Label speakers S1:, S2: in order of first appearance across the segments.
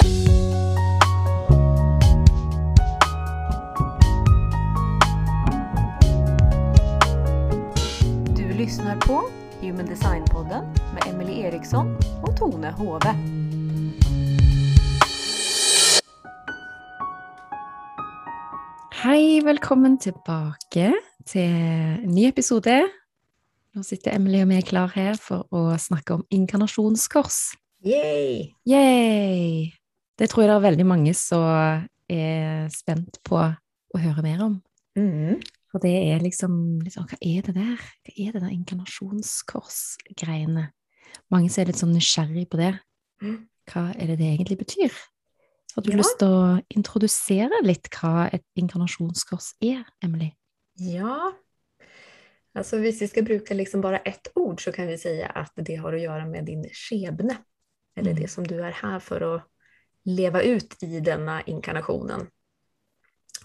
S1: Du lyssnar på Human Design-podden med Emily Eriksson och Tone Hove.
S2: Hei, velkommen tilbake til en ny episode. Nå sitter Emily og vi klar her for å snakke om inkarnasjonskors.
S3: Yay!
S2: Yay! Det tror jeg det er veldig mange som er spent på å høre mer om.
S3: Mm.
S2: For det er liksom, liksom Hva er det der? Hva er det der inkarnasjonskors-greiene? Mange som er litt sånn nysgjerrig på det. Hva er det det egentlig betyr? Har du
S3: Ja.
S2: lyst til å introdusere litt hva et inkarnasjonskors er, Emily?
S3: Ja, Altså hvis vi skal bruke liksom bare ett ord så kan vi si at det har å gjøre med din skjebne. Eller
S2: Mm.
S3: det som du er her for att leva ut i denna inkarnationen.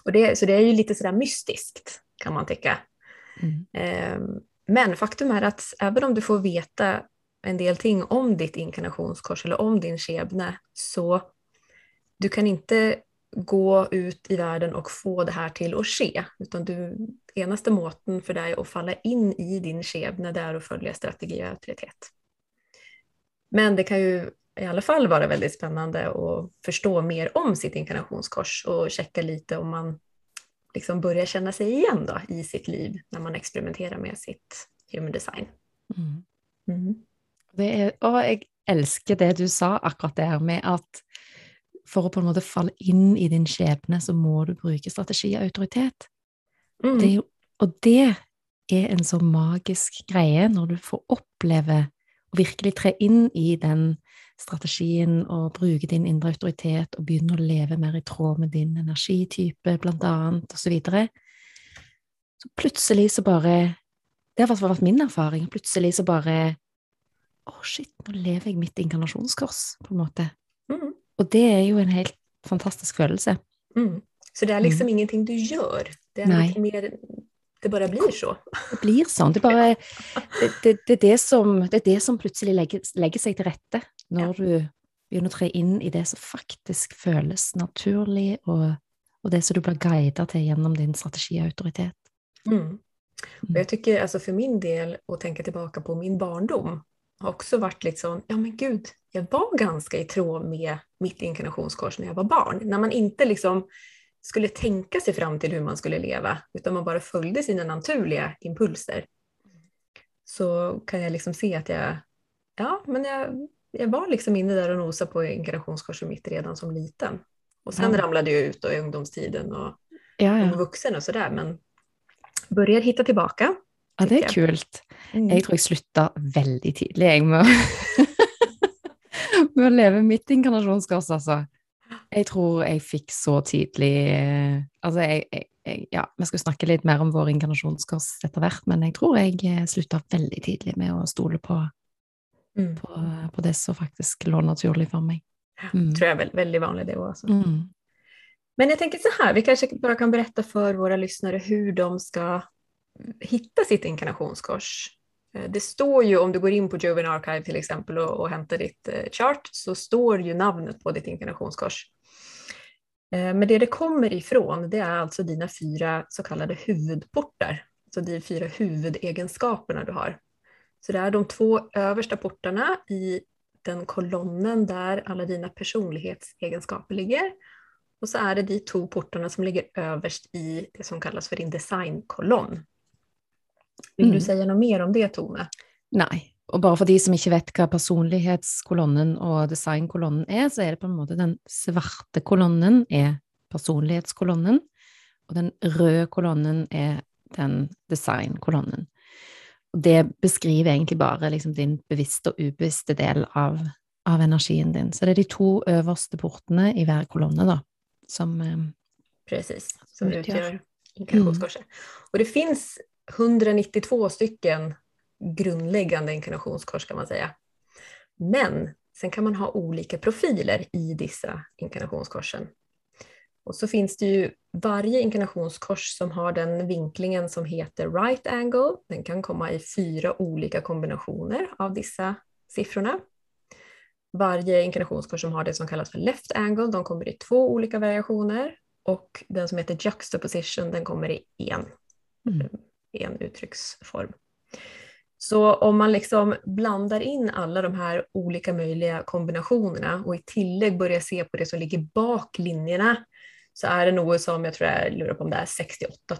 S3: Och det, så det är ju lite sådär mystiskt kan man tycka.
S2: Mm.
S3: Ehm, Men faktum är att även om du får veta en del ting om ditt inkarnationskors eller om din skebne så du kan inte gå ut i världen och få det här till att ske. Utan du, enaste måten för dig att falla in i din skebne det är att följa strategi och auktoritet. Men det kan ju i alla fall vara väldigt spännande att förstå mer om sitt inkarnationskors och checka lite om man liksom börjar känna sig igen då i sitt liv när man experimenterar med sitt human design.
S2: Mm.
S3: Mm.
S2: Det er, og jeg elsker det du sa akkurat der med at for å på en måte falle inn i din skjebne, så må du bruke strategi og autoritet.
S3: Mm.
S2: Det og det er en så magisk greie når du får oppleve å virkelig tre inn i den strategien og bruke din indre autoritet og begynne å leve mer i tråd med din energitype, blant annet, og så videre. Så plutselig så bare Det har vært min erfaring. Plutselig så bare Å, shit, nå lever jeg mitt inkarnasjonskors, på en måte.
S3: Mm.
S2: Og det er jo en helt fantastisk følelse.
S3: Mm. Så det er liksom ingenting du gjør. det er
S2: Nei.
S3: litt mer, det bare blir så.
S2: Det blir sånn. Det, bare, det, det, det, er det, som, det er det som plutselig legger, legger seg til rette når du begynner å tre inn i det som faktisk føles naturlig, og, og det som du blir guidet til gjennom din strategi og autoritet.
S3: Mm. Och jag tycker alltså för min del å tenke tilbake på min barndom har også vært litt sånn ja men gud, jeg var ganske i tråd med mitt inkarnasjonskors når jeg var barn. Når man ikke liksom skulle tänka sig fram till hur man skulle leva, utan man bara följde sina naturliga impulser. Så kan jag liksom se att jag, ja men jag, jag var liksom inne där och nosade på inkarnasjonskorset mitt redan som liten. Och sen
S2: Ja.
S3: ramlade jag ut då i ungdomstiden och
S2: Ja,
S3: ja.
S2: ja.
S3: vuxen och sådär, men börjar hitta tillbaka.
S2: ja, det er kult.
S3: Mm.
S2: Jeg tror jeg slutta veldig tidlig, jeg, med med å leve mitt inkarnasjonskors, altså. Jeg tror jeg fikk så tidlig eh, Altså, jeg, jeg, jeg Ja, vi skal snakke litt mer om vår inkarnasjonskors etter hvert, men jeg tror jeg eh, slutta veldig tidlig med å stole på,
S3: Mm.
S2: på, på det som faktisk lå naturlig for meg. Mm.
S3: tror jeg er veld, veldig vanlig, det också.
S2: Mm.
S3: Men jeg tenker så her, vi kanskje bare kan berette for våre lyttere hvordan de skal finne sitt inkarnationskors. Eh, Det står ju, om du går in på Joven Archive till exempel och, och hämtar ditt eh, chart, så står ju namnet på ditt inkarnationskors. Eh, Men det det kommer ifrån, det är alltså dina fyra så kallade huvudportar. Så de fyra huvudegenskaperna du har. Så det är de två översta portarna i den kolonnen där alla dina personlighetsegenskaper ligger. Och så är det de två portarna som ligger överst i det som kallas för din designkolonn. Vill
S2: Mm.
S3: du noe mer om det, Tone?
S2: Nei. Og bare for de som ikke vet hva personlighetskolonnen og designkolonnen er, så er det på en måte den svarte kolonnen er personlighetskolonnen, og den røde kolonnen er den designkolonnen. Og det beskriver egentlig bare liksom din bevisste og ubevisste del av, av energien din. Så det er de to øverste portene i hver kolonne, da, som eh,
S3: Precis, som
S2: utgjør,
S3: utgör Mm. Og det finns 192 stycken grundläggande inkarnationskors kan man säga. Men sen kan man ha olika profiler i dessa inkarnationskorsen. Och så finns det ju varje inkarnationskors som har den vinklingen som heter right angle. Den kan komma i fyra olika kombinationer av dessa siffrorna. varje inkarnationskors som har det som kallas för left angle, de kommer i två olika variationer och den som heter juxtaposition, den kommer i en,
S2: Mm.
S3: En uttrycksform. Så om man liksom blandar in alla de här olika möjliga kombinationerna och i tillägg börjar se på det som ligger bak linjerna så är det noe som jag tror jag lurar på om det är 68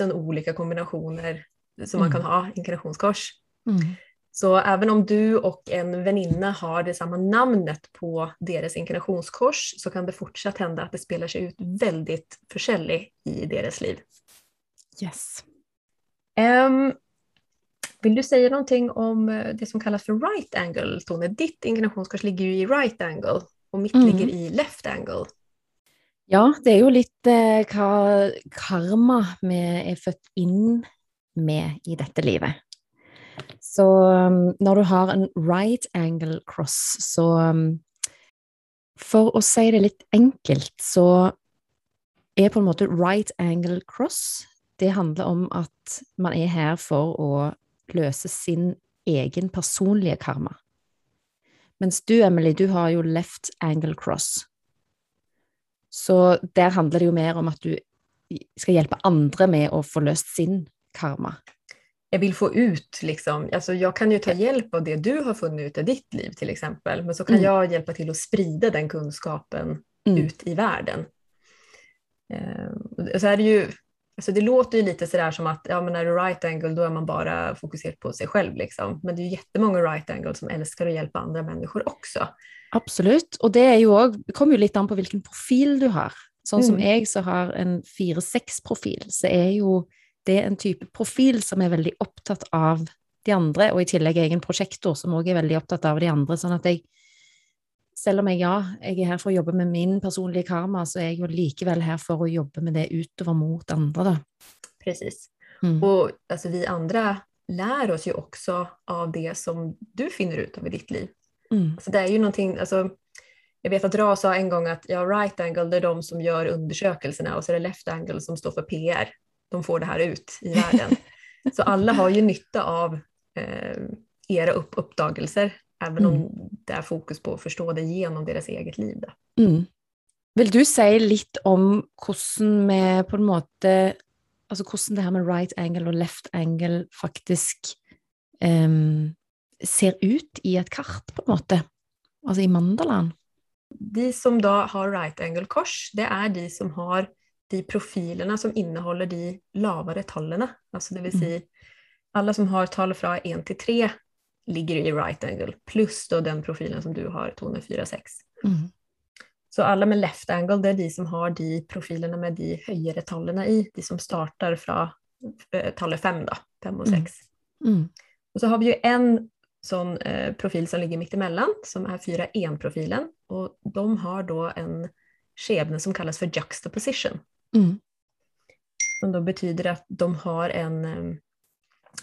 S3: 000 olika kombinationer som man
S2: Mm.
S3: kan ha inkarnationskors.
S2: Mm.
S3: Så även om du och en väninna har det samma namnet på deras inkarnationskors så kan det fortsatt hända att det spelar sig ut väldigt försäljligt i deras liv.
S2: Yes.
S3: Ehm, vill du säga någonting om eh, det som kallas för right angle, Tone? Ditt inkarnationskors ligger ju i right angle och mitt
S2: Mm.
S3: ligger i left angle.
S2: Ja, det er jo litt eh, hva karma vi er født inn med i dette livet. Så um, når du har en right angle cross, så um, For å si det litt enkelt, så er på en måte right angle cross Det handler om at man er her for å løse sin egen personlige karma. Mens du, Emily, du har jo left angle cross. Så der handler det jo mer om at du skal hjelpe andre med å få løst sin karma.
S3: Jeg vil få ut, liksom, alltså jeg kan jo ta hjelp av det du har funnet ut i ditt liv f.eks., men så kan
S2: Mm.
S3: jeg hjelpe til å spride den kunnskapen
S2: Mm.
S3: ut i verden. Eh, så er det ju, alltså det låter ju lite sådär som att ja, men när du är right angle då är man bara fokuserad på sig själv. Liksom. Men det är ju jättemånga right angle som älskar att hjälpa andra människor också.
S2: Absolutt. Og det är ju också, Det kommer jo litt an på hvilken profil du har. Sånn som
S3: Mm.
S2: jeg som har en 4-6-profil, så er jo det en type profil som er veldig opptatt av de andre, og i tillegg egen prosjektor som òg er veldig opptatt av de andre. Sånn at jeg Selv om jeg, ja, jeg er her for å jobbe med min personlige karma, så er jeg jo likevel her for å jobbe med det utover mot andre, da.
S3: Precis.
S2: Mm.
S3: Og altså, vi andre lærer oss jo også av det som du finner ut av i ditt liv.
S2: Mm.
S3: Alltså, det er jo noe altså, Jeg vet at Ra sa en gang at ja, right angle det er de som gjør undersøkelsene, og så er det left angle som står for PR. De får det her ut i verden. så alle har jo nytte av eh, era oppdagelser även om det är fokus på å forstå det gjennom deres eget liv.
S2: Mm. Vil du si litt om hvordan vi på en måte Altså hvordan det her med right angle og left angle faktisk um, ser ut i et kart, på en måte? Altså i mandalaen?
S3: De som da har right angle kors, det er de som har de profilene som inneholder de lavere tallene. Altså det
S2: vil
S3: si alle som har tall fra 1 til 3 ligger i right angle, plus då den profilen som du har, Tone 4-6.
S2: Mm.
S3: Så alle med left angle, det er de som har de profilene med de høyere tallene i, de som startar från eh, tallet 5 da. 5 og 6.
S2: Mm. Mm.
S3: Og så har vi ju en sånn eh, profil som ligger mitt emellan som er 4-1-profilen Og de har da en skjebne som kallas for juxtaposition.
S2: Mm.
S3: Som da betyder at de har en,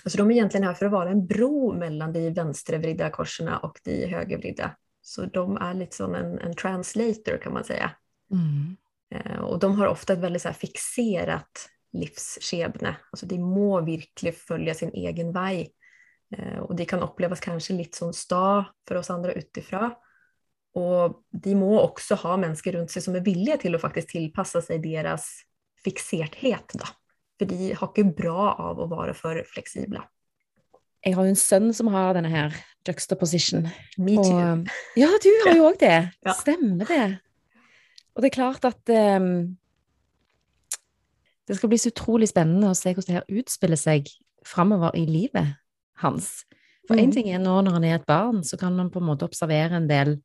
S3: alltså de är egentligen här för att vara en bro mellan de vänstervridda korserna och de högervridda. Så de är lite som en, en translator kan man säga.
S2: Mm.
S3: Eh, og de har ofte et veldig så här, fixerat livsskjebne. Altså, de må virkelig følge sin egen vei. Eh, og de kan oppleves kanskje litt sånn sta for oss andre utifra. Og de må også ha mennesker rundt seg som er villige til å faktisk tilpasse seg deres fikserthet. Da. For de har ikke bra av å være for fleksible.
S2: Jeg har jo en sønn som har denne her juxtaposition.
S3: Me too.
S2: Og, ja, du har jo òg det.
S3: Ja.
S2: Stemmer det. Og det er klart at um, det skal bli så utrolig spennende å se hvordan det her utspiller seg framover i livet hans. For én
S3: mm.
S2: ting er nå når han er et barn, så kan man på en måte observere en del,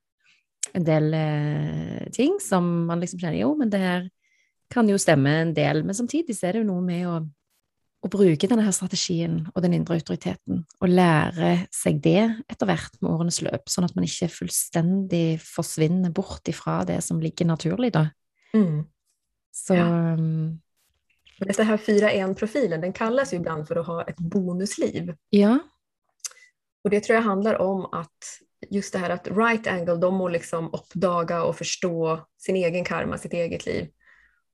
S2: en del eh, ting som man liksom kjenner Jo, men det her kan jo stemme en del. Men samtidig så er det jo noe med å å bruke denne her strategien og den indre autoriteten, og lære seg det etter hvert med årenes løp, sånn at man ikke fullstendig forsvinner bort ifra det som ligger naturlig, da.
S3: Mm.
S2: Så
S3: Ja.
S2: um,
S3: Dette her 4-1-profilen den kalles jo iblant for å ha et bonusliv.
S2: ja.
S3: Og det tror jeg handler om at just det her at right angle, de må liksom oppdage og forstå sin egen karma, sitt eget liv.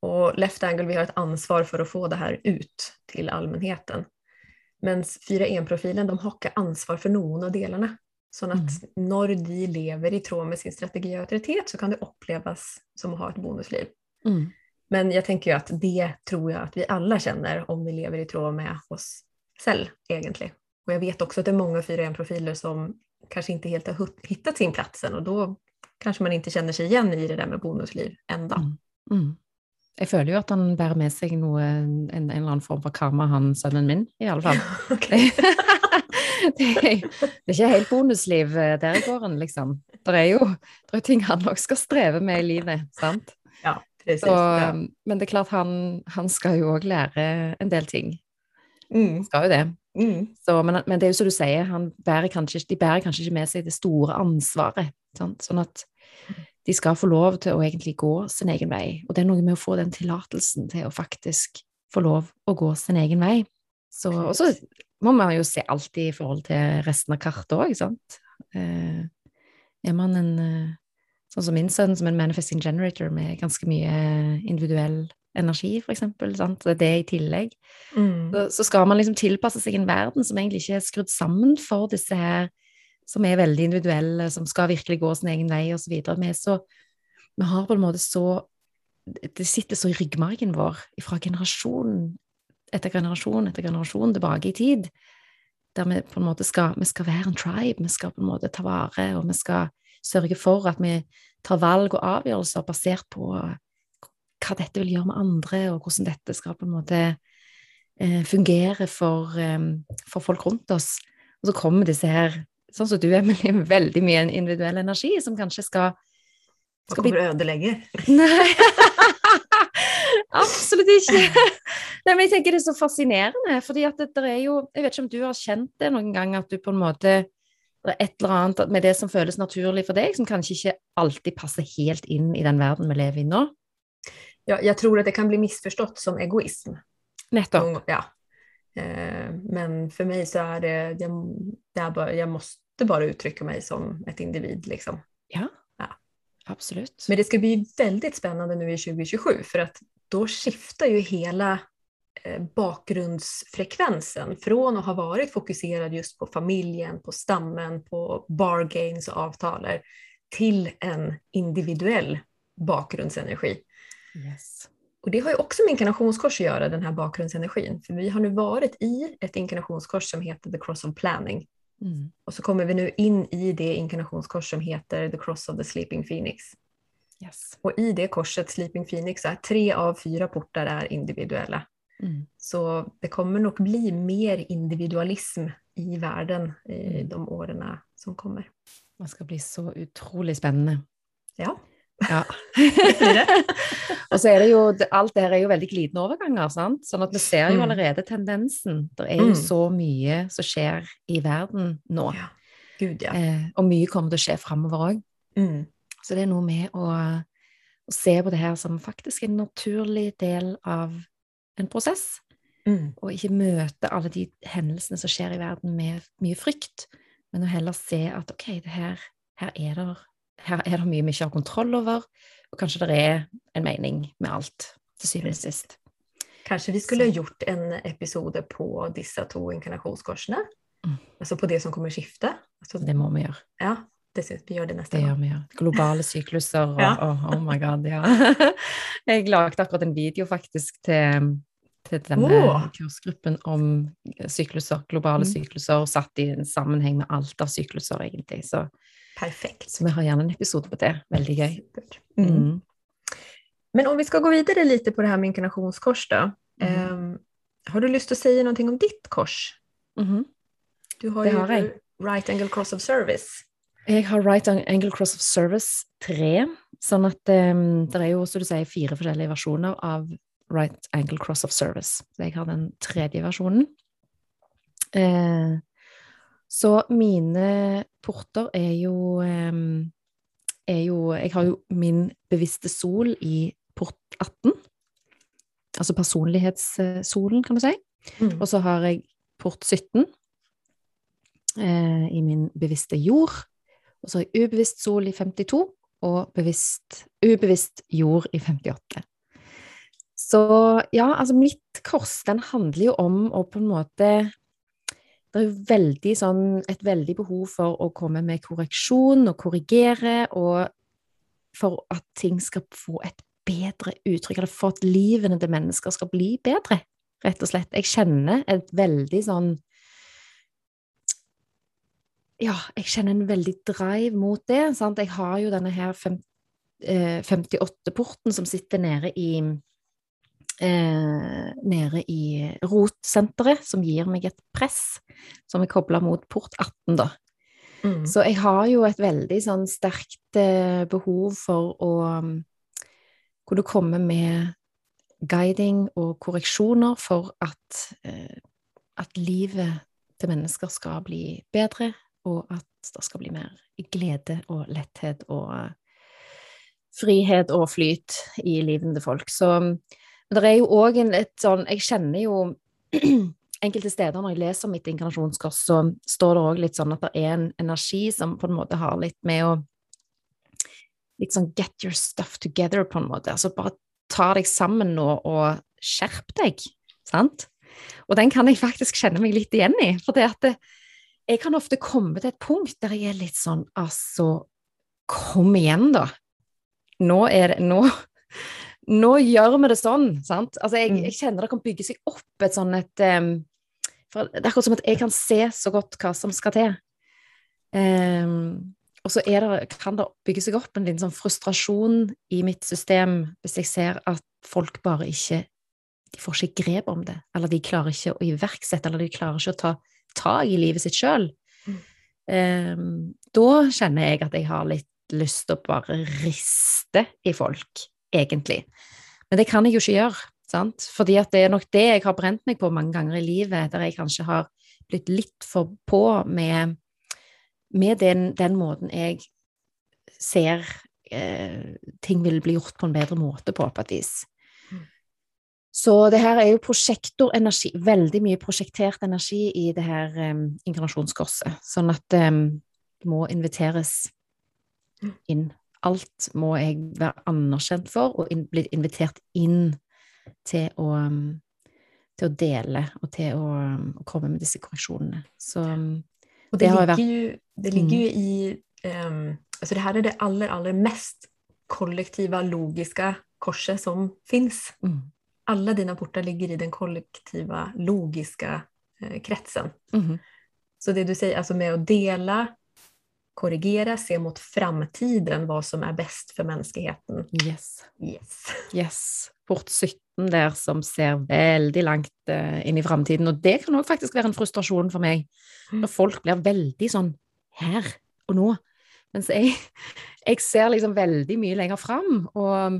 S3: Och left angle, vi har ett ansvar för att få det här ut till allmänheten. Men 4-1-profilen, de har inte ansvar för någon av delarna. Sånn at når de lever i tråd med sin strategi og autoritet, så kan det oppleves som å ha et bonusliv.
S2: Mm.
S3: Men jeg tenker jo at det tror jeg at vi alle kjenner om vi lever i tråd med oss selv, egentlig. Og jeg vet også at det er mange 4-1-profiler som kanskje ikke helt har hittet hittat sin plats än, og da kanskje man ikke kjenner seg igjen i det der med bonusliv enda.
S2: Mm. Jeg føler jo at han bærer med seg noe, en, en eller annen form for karma, han sønnen min, i alle fall.
S3: Okay.
S2: det, er, det er ikke helt bonusliv eh, der i gården, liksom. Det er jo det er ting han nok skal streve med i livet, sant?
S3: Ja, precis.
S2: Så,
S3: ja.
S2: Men det er klart, han, han skal jo òg lære en del ting.
S3: Mm,
S2: Skal jo det.
S3: mm,
S2: Så, men, men det er jo som du sier, han bærer kanskje, de bærer kanskje ikke med seg det store ansvaret. Sant? Sånn at de skal få lov til å egentlig gå sin egen vei. Og det er noe med å få den tillatelsen til å faktisk få lov å gå sin egen vei. Så, og så må man jo se alltid i forhold til resten av kartet òg, sant. Eh, er man en eh, Sånn som min sønn, som en manifesting generator med ganske mye individuell energi, for eksempel, sant. Det det i tillegg
S3: mm.
S2: så, så skal man liksom tilpasse seg en verden som egentlig ikke er skrudd sammen for disse her som er veldig individuelle, som skal virkelig gå sin egen vei, videre. Vi, så, vi har på en måte så Det sitter så i ryggmargen vår fra generasjon etter generasjon etter generasjon tilbake i tid, der vi på en måte skal, vi skal være en tribe, vi skal på en måte ta vare, og vi skal sørge for at vi tar valg og avgjørelser basert på hva dette vil gjøre med andre, og hvordan dette skal på en måte eh, fungere for, eh, for folk rundt oss. Og så kommer disse her, sånn som du, Emilie, veldig mye individuell energi, som kanskje skal, skal bli
S3: ødelegge?
S2: Nei, absolutt ikke. Nei, men jeg tenker det er så fascinerende, fordi at det, det er jo Jeg vet ikke om du har kjent det noen gang, at du på en måte det er et eller annet med det som føles naturlig for deg, som kanskje ikke alltid passer helt inn i den verden vi lever i nå.
S3: Ja, jeg tror at det kan bli misforstått som egoism.
S2: Nettopp.
S3: Ja. Eh, men for meg så er det, jeg, det er bare, jeg måste bare uttrykke meg som et individ liksom.
S2: Ja.
S3: Ja.
S2: absolut.
S3: Men det ska bli väldigt spännande nu i 2027 för att då skiftar ju hela eh, bakgrundsfrekvensen från att ha varit fokuserad just på familjen, på stammen, på bargains och avtaler till en individuell bakgrundsenergi.
S2: Yes.
S3: Och det har ju också med inkarnationskors att göra, den här bakgrundsenergin. För vi har nu varit i ett inkarnationskors som heter The Cross of Planning.
S2: Mm.
S3: Och så kommer vi nu in i det inkarnationskors som heter The Cross of the Sleeping Phoenix.
S2: Yes.
S3: Och i det korset, Sleeping Phoenix, är tre av fyra portar är individuella.
S2: Mm.
S3: Så det kommer nog bli mer individualism i världen i
S2: Mm.
S3: de åren som kommer.
S2: Det skal bli så utrolig spennende.
S3: Ja.
S2: Ja. og så er det jo, alt det her er jo veldig glidende overganger, sant? Sånn at vi ser jo
S3: Mm.
S2: allerede tendensen. Det er jo
S3: Mm.
S2: så mye som skjer i verden nå.
S3: ja. Gud ja.
S2: Eh, og mye kommer til å skje framover òg.
S3: Mm.
S2: Så det er noe med å, å se på det her som faktisk en naturlig del av en prosess,
S3: Mm.
S2: og ikke møte alle de hendelsene som skjer i verden med mye frykt, men å heller se at ok, det her, her er det her er det mye vi ikke har kontroll over, og kanskje det er en mening med alt, til syvende og sist.
S3: Kanskje vi skulle ha gjort en episode på disse to inkarnasjonskorsene?
S2: Mm.
S3: Altså på det som kommer skifte. Altså,
S2: Det må vi gjøre.
S3: ja, det syns vi gjør det neste
S2: Det
S3: gang.
S2: vi, ja. Globale sykluser og
S3: Ja.
S2: oh, oh my god, ja. Jeg lagde akkurat en video faktisk til, til denne
S3: oh.
S2: kursgruppen om sykluser, globale
S3: Mm.
S2: sykluser, satt i en sammenheng med alt av sykluser, egentlig. Så,
S3: Perfekt.
S2: så vi har gjerne en episode på det. Veldig gøy.
S3: Mm.
S2: Mm.
S3: Men om vi skal gå videre lite på det her med inkarnasjonskors, da.
S2: Mm.
S3: Um, har du lyst til å si noe om ditt kors?
S2: Mhm.
S3: Du har
S2: Det har jeg.
S3: Right Angle Cross of Service.
S2: Jeg har Right Angle Cross of Service 3, sånn at um, det er jo, som du sier, fire forskjellige versjoner av Right Angle Cross of Service. Så jeg har den tredje versjonen. Eh, så mine porter er jo, er jo Jeg har jo min bevisste sol i port 18. Altså personlighetssolen, kan du si.
S3: Mm.
S2: Og så har jeg port 17 eh, i min bevisste jord. Og så har jeg ubevisst sol i 52 og bevisst, ubevisst jord i 58. Så ja, altså mitt kors, den handler jo om å på en måte det er veldig sånn, et veldig behov for å komme med korreksjon og korrigere, og for at ting skal få et bedre uttrykk, eller for at livene til mennesker skal bli bedre, rett og slett. Jeg kjenner et veldig sånn Ja, jeg kjenner en veldig drive mot det. Sant? Jeg har jo denne her eh, 58-porten som sitter nede i eh, nede i rotsenteret, som gir meg et press, som er kobla mot port 18, da.
S3: Mm.
S2: Så jeg har jo et veldig sånn sterkt eh, behov for å um, kunne komme med guiding og korreksjoner for at, eh, at livet til mennesker skal bli bedre, og at det skal bli mer glede og letthet og eh, frihet og flyt i livene til folk. Så men det er jo òg en litt sånn Jeg kjenner jo enkelte steder når jeg leser mitt inkarnasjonskurs, så står det òg litt sånn at det er en energi som på en måte har litt med å Litt sånn get your stuff together, på en måte. Altså bare ta deg sammen nå og skjerp deg, sant? Og den kan jeg faktisk kjenne meg litt igjen i. For det at det, jeg kan ofte komme til et punkt der jeg er litt sånn Altså, kom igjen, da. Nå er det Nå nå gjør vi det sånn, sant? Altså, jeg,
S3: Mm.
S2: jeg kjenner det kan bygge seg opp et sånn et um, for Det er akkurat som at jeg kan se så godt hva som skal til. Um, og så er det, kan det bygge seg opp en liten sånn frustrasjon i mitt system hvis jeg ser at folk bare ikke De får ikke grep om det, eller de klarer ikke å iverksette, eller de klarer ikke å ta tak i livet sitt sjøl.
S3: Mm.
S2: Um, da kjenner jeg at jeg har litt lyst til å bare riste i folk, egentlig. Men det kan jeg jo ikke gjøre, sant? Fordi at det er nok det jeg har brent meg på mange ganger i livet, der jeg kanskje har blitt litt for på med, med den, den måten jeg ser eh, ting vil bli gjort på en bedre måte på, på et vis.
S3: Mm.
S2: Så det her er jo prosjektorenergi, veldig mye prosjektert energi i det her um, inkarnasjonskorset, sånn at um, det må inviteres
S3: Mm.
S2: inn. Alt må jeg være anerkjent for, og in, bli invitert inn til å, um, til å dele og til å, um, å komme med disse korreksjonene. Så
S3: og
S2: Det
S3: det,
S2: har
S3: ligger
S2: jo,
S3: ju, det ligger jo i, um, Altså, det her er det aller, aller mest kollektive, logiske korset som fins.
S2: mm,
S3: Alle dine portar ligger i den kollektive, logiske eh, kretsen.
S2: mhm,
S3: Så det du sier altså med å dela, korrigera, se mot framtiden vad som är bäst för mänskligheten.
S2: yes.
S3: Yes.
S2: Yes. Port 17 der som ser veldig langt eh, inn i framtiden. Og det kan òg faktisk være en frustrasjon for meg,
S3: Mm.
S2: når folk blir veldig sånn her og nå. Mens jeg, jeg ser liksom veldig mye lenger fram. Og,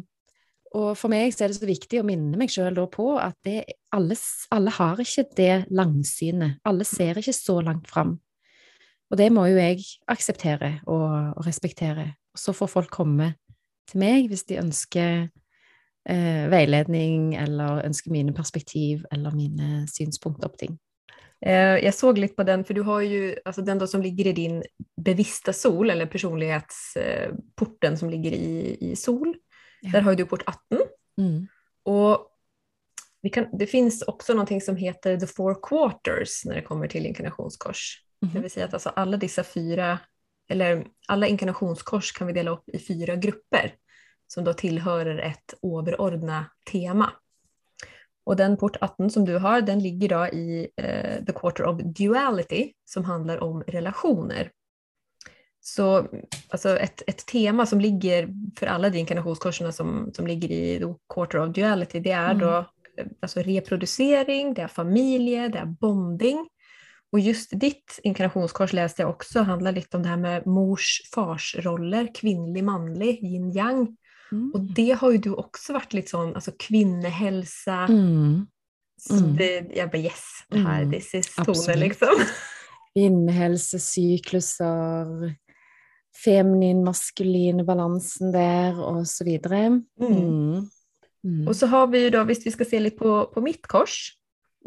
S2: og for meg så er det så viktig å minne meg sjøl på at det, alle, alle har ikke det langsynet. Alle ser ikke så langt fram. Og det må jo jeg akseptere og, og respektere. Og så får folk komme til meg hvis de ønsker eh, veiledning eller ønsker mine perspektiv eller mine synspunkter på ting.
S3: Jeg så litt på den, for du har jo altså den som ligger i din bevisste sol, eller personlighetsporten som ligger i, i sol.
S2: Ja.
S3: der har du port 18.
S2: Mm.
S3: Og vi kan, det fins også noe som heter the four quarters når det kommer till Det
S2: Mhm.
S3: vill säga att alltså alla dessa fyra, eller alla inkarnationskors kan vi dela upp i fyra grupper som då tillhör ett överordnat tema. Och den port 18 som du har, den ligger då i eh, the quarter of duality som handlar om relationer. Så alltså ett, ett tema som ligger för alla de inkarnationskurserna som, som ligger i the quarter of duality, det är
S2: Mm.
S3: då eh, alltså reproducering, det är familje, det är bonding. Och just ditt inkarnationskors läste jag också handlar lite om det här med mors fars-roller, kvinnlig, manlig, yin yang.
S2: Mm.
S3: Och det har ju du också varit lite sån, alltså kvinnehälsa.
S2: Mm. Mm.
S3: det, jag bara yes, det här,
S2: Mm.
S3: this is tonen liksom.
S2: Kvinnehelse, sykluser, feminin, maskulin, balansen der, og så videre.
S3: Mm.
S2: Mm. Mm.
S3: Och så har vi ju då, visst vi ska se lite på, på mitt kors,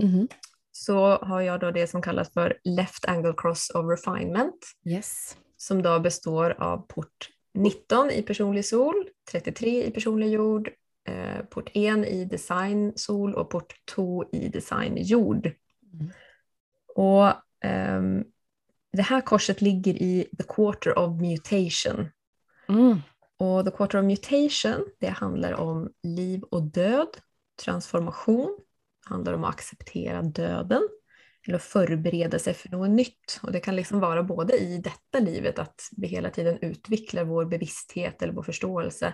S2: Mhm.
S3: Så har jag då det som kallas för left angle cross of refinement.
S2: Yes.
S3: som då består av port 19 i personlig sol, 33 i personlig jord, eh, port 1 i design sol og port 2 i design jord.
S2: Mm.
S3: Og eh, det her korset ligger i the quarter of mutation.
S2: Mm.
S3: Og the quarter of mutation, det handler om liv och död, transformation, handlar om att acceptera döden eller att förbereda sig för något nytt. Och det kan liksom vara både i detta livet att vi hela tiden utvecklar vår bevissthet eller vår förståelse.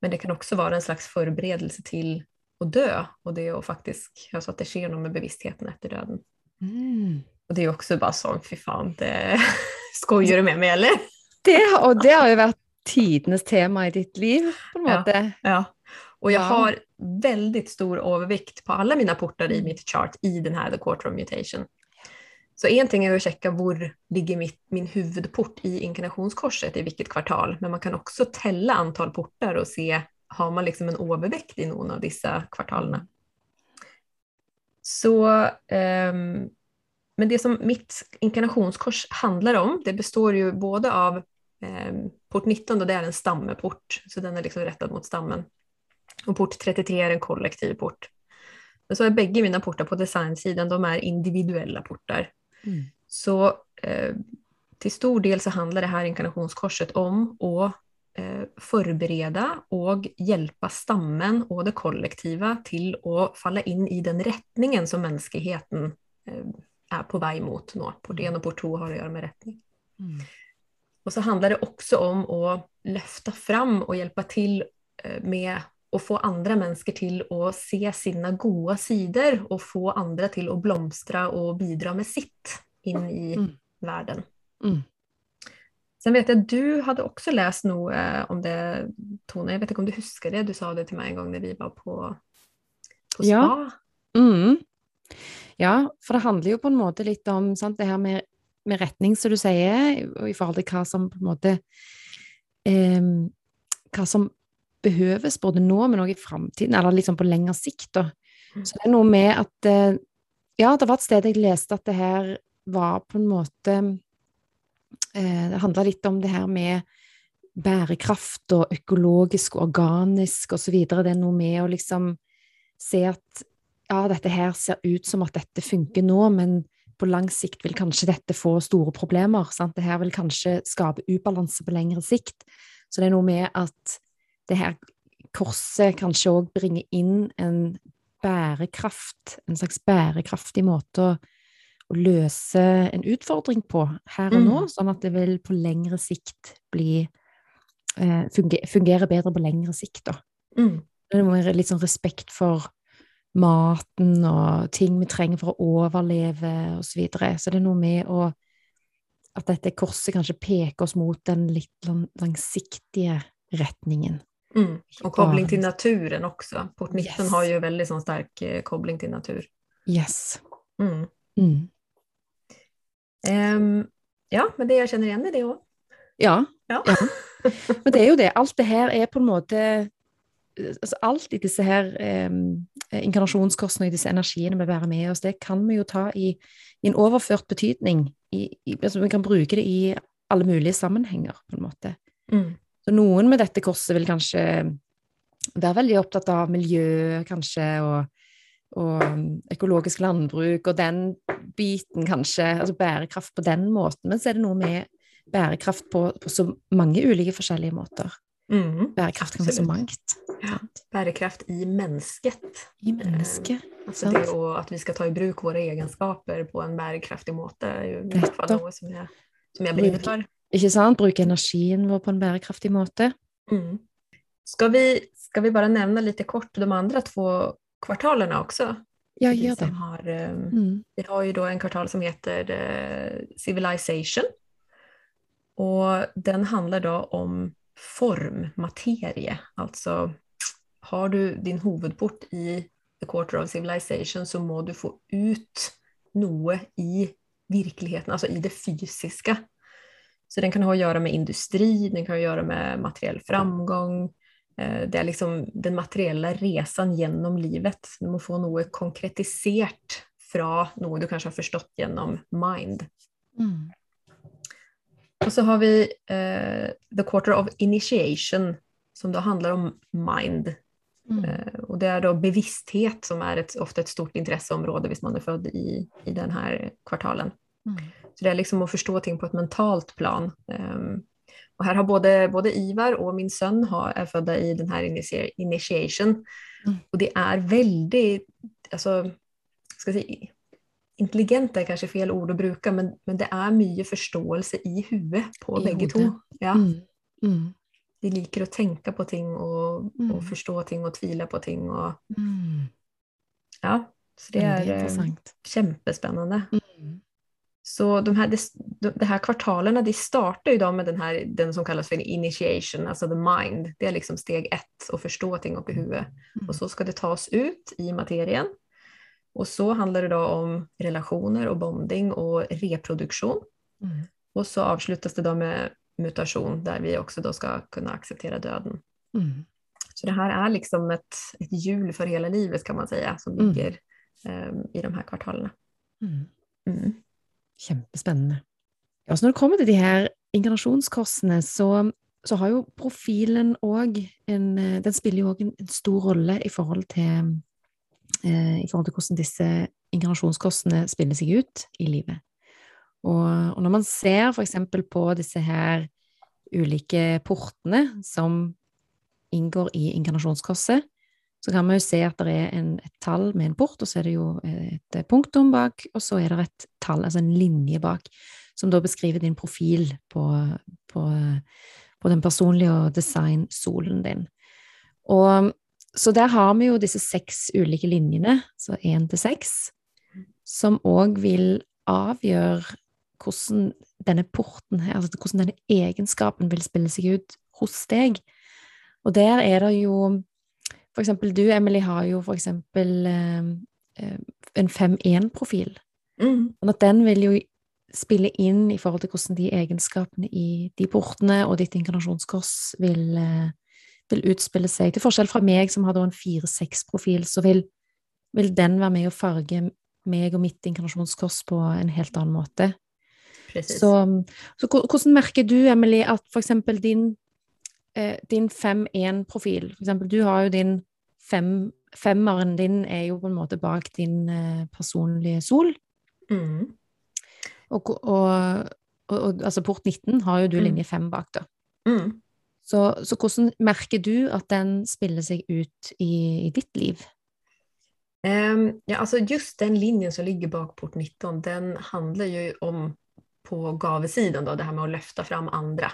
S3: Men det kan också vara en slags förberedelse till att dö och det är att faktiskt, alltså att det sker något med bevisstheten efter döden.
S2: Mm.
S3: Och det är också bara sånn, fy faen, det skojar du med meg, eller?
S2: Det, og det har jo vært tidenes tema i ditt liv, på en
S3: Ja.
S2: måte.
S3: Ja. Och jag
S2: Ja.
S3: har väldigt stor övervikt på alla mina portar i mitt chart i den här The Quarter of Mutation. Så en ting är att checka var ligger mitt, min huvudport i inkarnationskorset, i vilket kvartal. Men man kan också tälla antal portar och se, har man liksom en övervikt i någon av dessa kvartalerna? Så, um, men det som mitt inkarnationskors handlar om, det består ju både av um, port 19, då det är en stammeport, så den är liksom rättad mot stammen. Och port 33 är en kollektiv port. Men så är bägge mina portar på designsidan, de är individuella portar.
S2: Mm.
S3: Så eh, till stor del så handlar det här inkarnationskorset om att eh, förbereda och hjälpa stammen och det kollektiva till att falla in i den rättningen som mänskligheten eh, är på väg mot. Nå. Port 1 och port 2 har att göra med rättning.
S2: Mm.
S3: Och så handlar det också om att lyfta fram och hjälpa till eh, med att få andre mennesker til å se sine gode sider, og få andre til å blomstre og bidra med sitt inn i
S2: Mm.
S3: verden.
S2: Mm.
S3: Sen vet jeg du hadde også lest nog eh, om det, Tone. Jeg vet ikke om du husker det. Du sa det til meg en gang da vi var på, på spa.
S2: Ja. Mm. Ja, for det handler jo på en måte litt om sant, det her med, med retning, som du sier, og i forhold til hva som på en måte em, Hva som behøves både nå, men også i framtiden, eller liksom på lengre sikt. Da.
S3: Mm.
S2: Så det er noe med at eh, Ja, det var et sted jeg leste at det her var på en måte eh, Det handla litt om det her med bærekraft og økologisk og organisk osv. Det er noe med å liksom se at ja, dette her ser ut som at dette funker nå, men på lang sikt vil kanskje dette få store problemer. Sant? Det her vil kanskje skape ubalanse på lengre sikt. Så det er noe med at det her korset kanskje òg bringer inn en bærekraft, en slags bærekraftig måte å, å løse en utfordring på her og nå,
S3: Mm.
S2: sånn at det vil på lengre sikt bli eh, fungere bedre på lengre sikt, da.
S3: Mm.
S2: Det må være litt sånn respekt for maten og ting vi trenger for å overleve og så videre. Så det er noe med å at dette korset kanskje peker oss mot den litt langsiktige retningen.
S3: Mm. Och koppling till naturen också. Port 19
S2: Yes.
S3: har ju väldigt sån stark kobling koppling till natur.
S2: Yes.
S3: Mm.
S2: Mm.
S3: Ehm, ja, men det jeg kjenner igjen i det òg.
S2: Ja,
S3: Ja.
S2: Ja. men det er jo det. Alt det her er på en måte altså Alt i disse her um, inkarnasjonskorsene og disse energiene vi bærer med oss, det kan vi jo ta i, i en overført betydning. I, i, altså vi kan bruke det i alle mulige sammenhenger, på en måte.
S3: Mm.
S2: Så noen med dette korset vil kanskje være veldig opptatt av miljø, kanskje, og, og økologisk landbruk, og den biten, kanskje. Altså bærekraft på den måten. Men så er det noe med bærekraft på, på så mange ulike forskjellige måter.
S3: Mm.
S2: Bærekraft kan være så mangt.
S3: Ja. Bærekraft i mennesket.
S2: I mennesket.
S3: Altså
S2: Sant.
S3: det och at vi skal ta i bruk våre egenskaper på en bærekraftig måte er jo i fall
S2: Nettopp.
S3: som jeg, som jag brinner för.
S2: Ikke sant? Bruke energien vår på en bærekraftig måte.
S3: Mm. Skal, vi, skal vi bare nevne litt kort de andre to kvartalene også?
S2: Ja, gjør det.
S3: Har, ehm,
S2: Mm.
S3: Vi har jo da en kvartal som heter eh, Civilization. Og den handler da om form, materie. Altså har du din hovedport i The Quarter of Civilization så må du få ut noe i virkeligheten, altså i det fysiska. Så den kan ha att göra med industri, den kan ha att göra med materiell framgång. Eh, Det är liksom den materiella resan genom livet. Du må få noe konkretisert fra noe du kanskje har forstått gjennom mind.
S2: Mm.
S3: Og så har vi uh, The Quarter of Initiation, som da handler om mind.
S2: Mm.
S3: Uh, og det er da bevissthet som er et, ofte et stort interesseområde hvis man er født i, i den her kvartalen.
S2: Mm.
S3: Så det er liksom å forstå ting på et mentalt plan. Um, og her har både, både Ivar og min sønn har, er født i denne initier, initiation.
S2: Mm.
S3: Og det er veldig altså, skal jeg si, intelligent er kanskje fel ord å bruke, men, men det er mye forståelse i huvudet på
S2: I
S3: begge
S2: hodet.
S3: to. Ja.
S2: Mm. Mm.
S3: De liker å tenke på ting og,
S2: Mm.
S3: og forstå ting og tvile på ting. Og,
S2: Mm.
S3: ja, så det er eh, kjempespennende.
S2: Mm.
S3: Så de här, de, de här kvartalerna de startar ju då med den, här, den som kallas för initiation, alltså the mind. Det är liksom steg ett, att förstå ting upp i huvudet.
S2: Mm.
S3: Och så ska det tas ut i materien. Och så handlar det då om relationer och bonding och reproduktion.
S2: Mm.
S3: Och så avslutas det då med mutation där vi också då ska kunna acceptera döden.
S2: Mm.
S3: Så det här är liksom ett, ett hjul för hela livet kan man säga som
S2: Mm.
S3: ligger eh, i de här kvartalerna.
S2: Mm. Kjempespennende. Ja, når det kommer til de her inkarnasjonskorsene, så, så har jo profilen òg en eh, Den spiller jo òg en, en stor rolle i forhold til eh, i forhold til hvordan disse inkarnasjonskorsene spiller seg ut i livet. Og, og når man ser eksempel på disse her ulike portene som inngår i inkarnasjonskorset, så kan man jo se at det er en, et tall med en port, og så er det jo et punktum bak, og så er det et tall, altså en linje bak, som da beskriver din profil på, på, på den personlige og design-solen din. Og så der har vi jo disse seks ulike linjene, så én til seks, som òg vil avgjøre hvordan denne porten her, altså hvordan denne egenskapen vil spille seg ut hos deg. Og der er det jo For eksempel du, Emily, har jo for eksempel eh, eh, en 5-1-profil.
S3: Mm.
S2: Sånn at den vil jo spille inn i forhold til hvordan de egenskapene i de portene og ditt inkarnasjonskors vil, eh, vil utspille seg. Til forskjell fra meg, som har en 4-6-profil, så vil, vil den være med å farge meg og mitt inkarnasjonskors på en helt annen måte.
S3: Precis.
S2: Så, så hvordan merker du, Emily, at for eksempel din, eh, din 5-1-profil For eksempel, du har jo din fem, Femmeren din er jo på en måte bak din eh, personlige sol.
S3: Mm.
S2: Og, og, og, og altså port 19 har jo du
S3: Mm.
S2: linje 5 bak, da.
S3: Mm.
S2: Så, så hvordan merker du at den spiller seg ut i, i ditt liv?
S3: Um, ja, altså just den linjen som ligger bak port 19, den handler jo om på gavesidan då, det her med å løfte fram andra.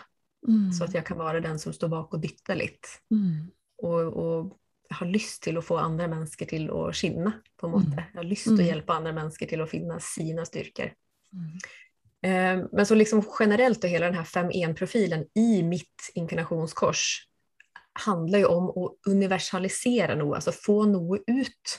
S2: Mm.
S3: Så at jeg kan være den som står bak og dytter litt.
S2: Mm.
S3: Og, og har lyst til å få andre mennesker til å skinne, på en måte. Jeg har lyst til
S2: Mm.
S3: å hjelpe andre mennesker til å finne sine styrker.
S2: Mm.
S3: Eh, men så liksom generelt og hele den her 5-1-profilen i mitt inkarnationskors handler jo om å universalisere noe, altså få noe ut.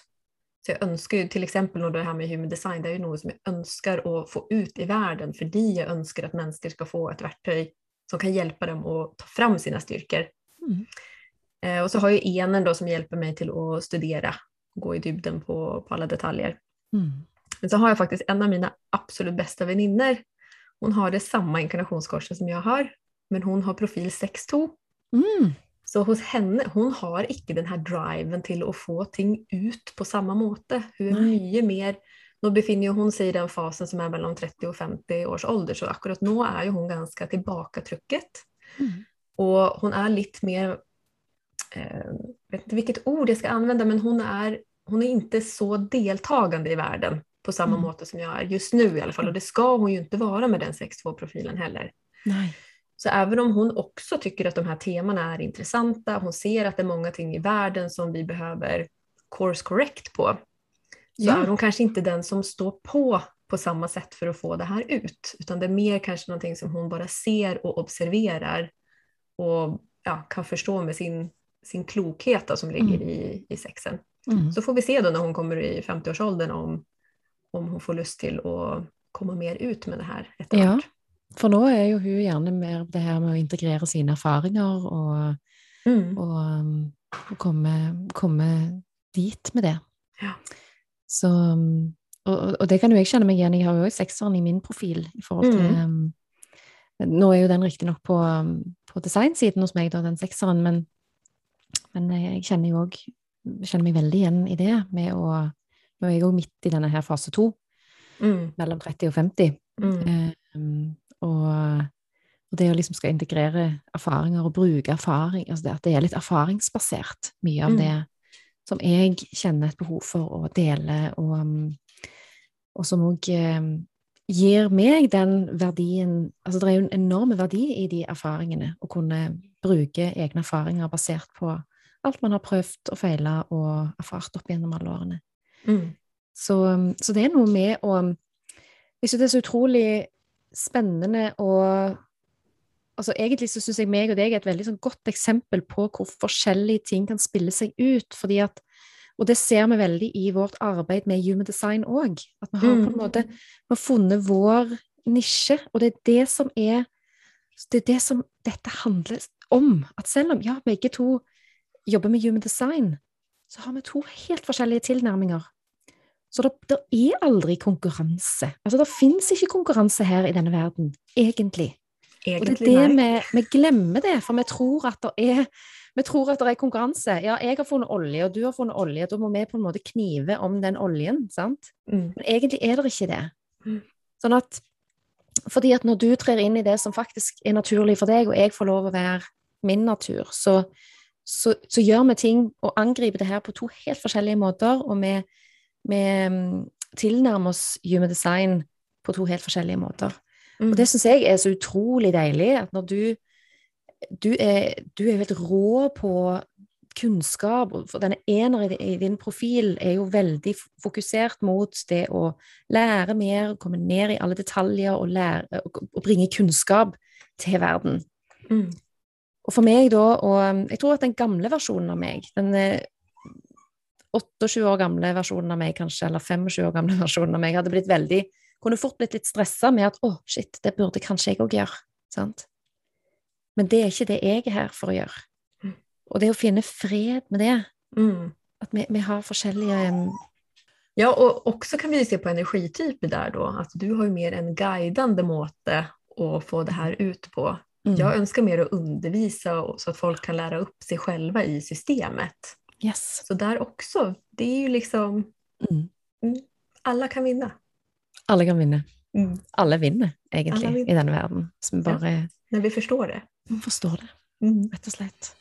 S3: Så jeg ønsker jo f.eks. når det her med human design, det er jo noe som jeg ønsker å få ut i verden fordi jeg ønsker at mennesker skal få et verktyg som kan hjelpe dem å ta fram sine styrker.
S2: Mm.
S3: Eh, och så har jeg enen då som hjelper meg til å studere, gå i dybden på, på alle detaljer.
S2: Mm.
S3: Men så har jeg faktisk en av mine absolut beste venninner. Hun har det samme inkarnationskorset som jeg har, men hun har profil 6-2.
S2: Mm.
S3: Så hos henne, hun har ikke den her driven til å få ting ut på samme måte. Hun er mye mer Nå befinner hun seg i den fasen som er mellom 30 og 50 års alder, så akkurat nå er jo hun ganske tilbaketrukket.
S2: Mm.
S3: Og hun er litt mer eh, vet ikke hvilket ord jeg skal anvende, men hun er, hun er ikke så deltagende i verden på samme
S2: Mm.
S3: måte som jeg er just nu i alle fall. Og det skal hun jo ikke være med den 6-2-profilen heller.
S2: Nei.
S3: Så även om hun også tycker at de här temana är intressanta, hon ser at det er mange ting i verden som vi behøver course correct på, så
S2: Ja.
S3: är hon kanske inte den som står på på samma sätt för att få det här ut, utan det är mer kanske någonting som hon bara ser och observerar och ja, kan förstå med sin, sin klokhet då, som ligger
S2: Mm.
S3: i, i sexen.
S2: Mm.
S3: Så får vi se då när hon kommer i 50-årsåldern om, om hon får lust till att komma mer ut med det här etter
S2: Ja.
S3: hvert.
S2: For nå er jo hun gjerne mer det her med å integrere sine erfaringer og,
S3: Mm.
S2: og, um, og komme, komme dit med det.
S3: Ja.
S2: Så, um, og, og- det kan jo jeg kjenne meg igjen. Jeg har jo også sekseren i min profil i forhold til
S3: Mm.
S2: um, Nå er jo den riktignok på, um, på designsiden hos meg, da, den sekseren, men, men jeg jeg kjenner jo òg kjenner meg veldig igjen i det med å Nå er jeg òg midt i denne her fase to,
S3: Mm.
S2: mellom 30 og 50.
S3: Mm.
S2: Um, og, og det å liksom skal integrere erfaringer og bruke erfaring, altså det at det er litt erfaringsbasert, mye av
S3: Mm.
S2: det som jeg kjenner et behov for å dele, og, um, og som òg um, gir meg den verdien Altså det er jo en enorm verdi i de erfaringene, å kunne bruke egne erfaringer basert på alt man har prøvd og feila og erfart opp gjennom alle årene.
S3: Mm.
S2: Så, um, så det er noe med å Jeg synes det er så utrolig spennende og altså Egentlig så syns jeg meg og deg er et veldig sånn godt eksempel på hvor forskjellige ting kan spille seg ut. fordi at, Og det ser vi veldig i vårt arbeid med human design òg. At vi har på en
S3: Mm.
S2: måte vi har funnet vår nisje, og det er det som er det er det som dette handler om. At selv om ja, begge to jobber med human design, så har vi to helt forskjellige tilnærminger. Så det, det er aldri konkurranse. Altså, det fins ikke konkurranse her i denne verden, egentlig. Og det er det vi, vi glemmer det, for vi tror at det er vi tror at det er konkurranse. Ja, jeg har funnet olje, og du har funnet olje. Da må vi på en måte knive om den oljen, sant?
S3: Mm.
S2: Men egentlig er det ikke det.
S3: Mm.
S2: Sånn at Fordi at når du trer inn i det som faktisk er naturlig for deg, og jeg får lov å være min natur, så, så, så gjør vi ting og angriper det her på to helt forskjellige måter, og vi, vi mm, tilnærmer oss human design på to helt forskjellige måter.
S3: Mm.
S2: Og det syns jeg er så utrolig deilig, at når du Du er, du er helt rå på kunnskap, for denne ener i din profil er jo veldig fokusert mot det å lære mer, komme ned i alle detaljer og, lære, og, bringe kunnskap til verden.
S3: Mm.
S2: Og for meg da, og jeg tror at den gamle versjonen av meg, den eh, 28 år gamle versjonen av meg kanskje, eller 25 år gamle versjonen av meg, hadde blitt veldig, kunne fort blitt litt stressa med at å, shit, det burde kanskje jeg òg gjøre. Sant? Men det er ikke det jeg er her for å gjøre.
S3: Mm.
S2: Og det å finne fred med det,
S3: Mm.
S2: at vi, vi har forskjellige
S3: Ja, og også kan vi se på energityper der, da. At du har jo mer en guidande måte å få det her ut på.
S2: mm,
S3: Jeg ønsker mer å undervise, så at folk kan lære opp seg selv i systemet.
S2: Yes.
S3: Så der også. det er jo liksom,
S2: Mm.
S3: alla kan vinna.
S2: Alle kan vinne.
S3: Mm.
S2: Alle vinner, egentlig,
S3: Alle vinner.
S2: i denne verden. Som vi
S3: Ja.
S2: bare
S3: vi forstår det.
S2: forstår det,
S3: Mm.
S2: rett og slett.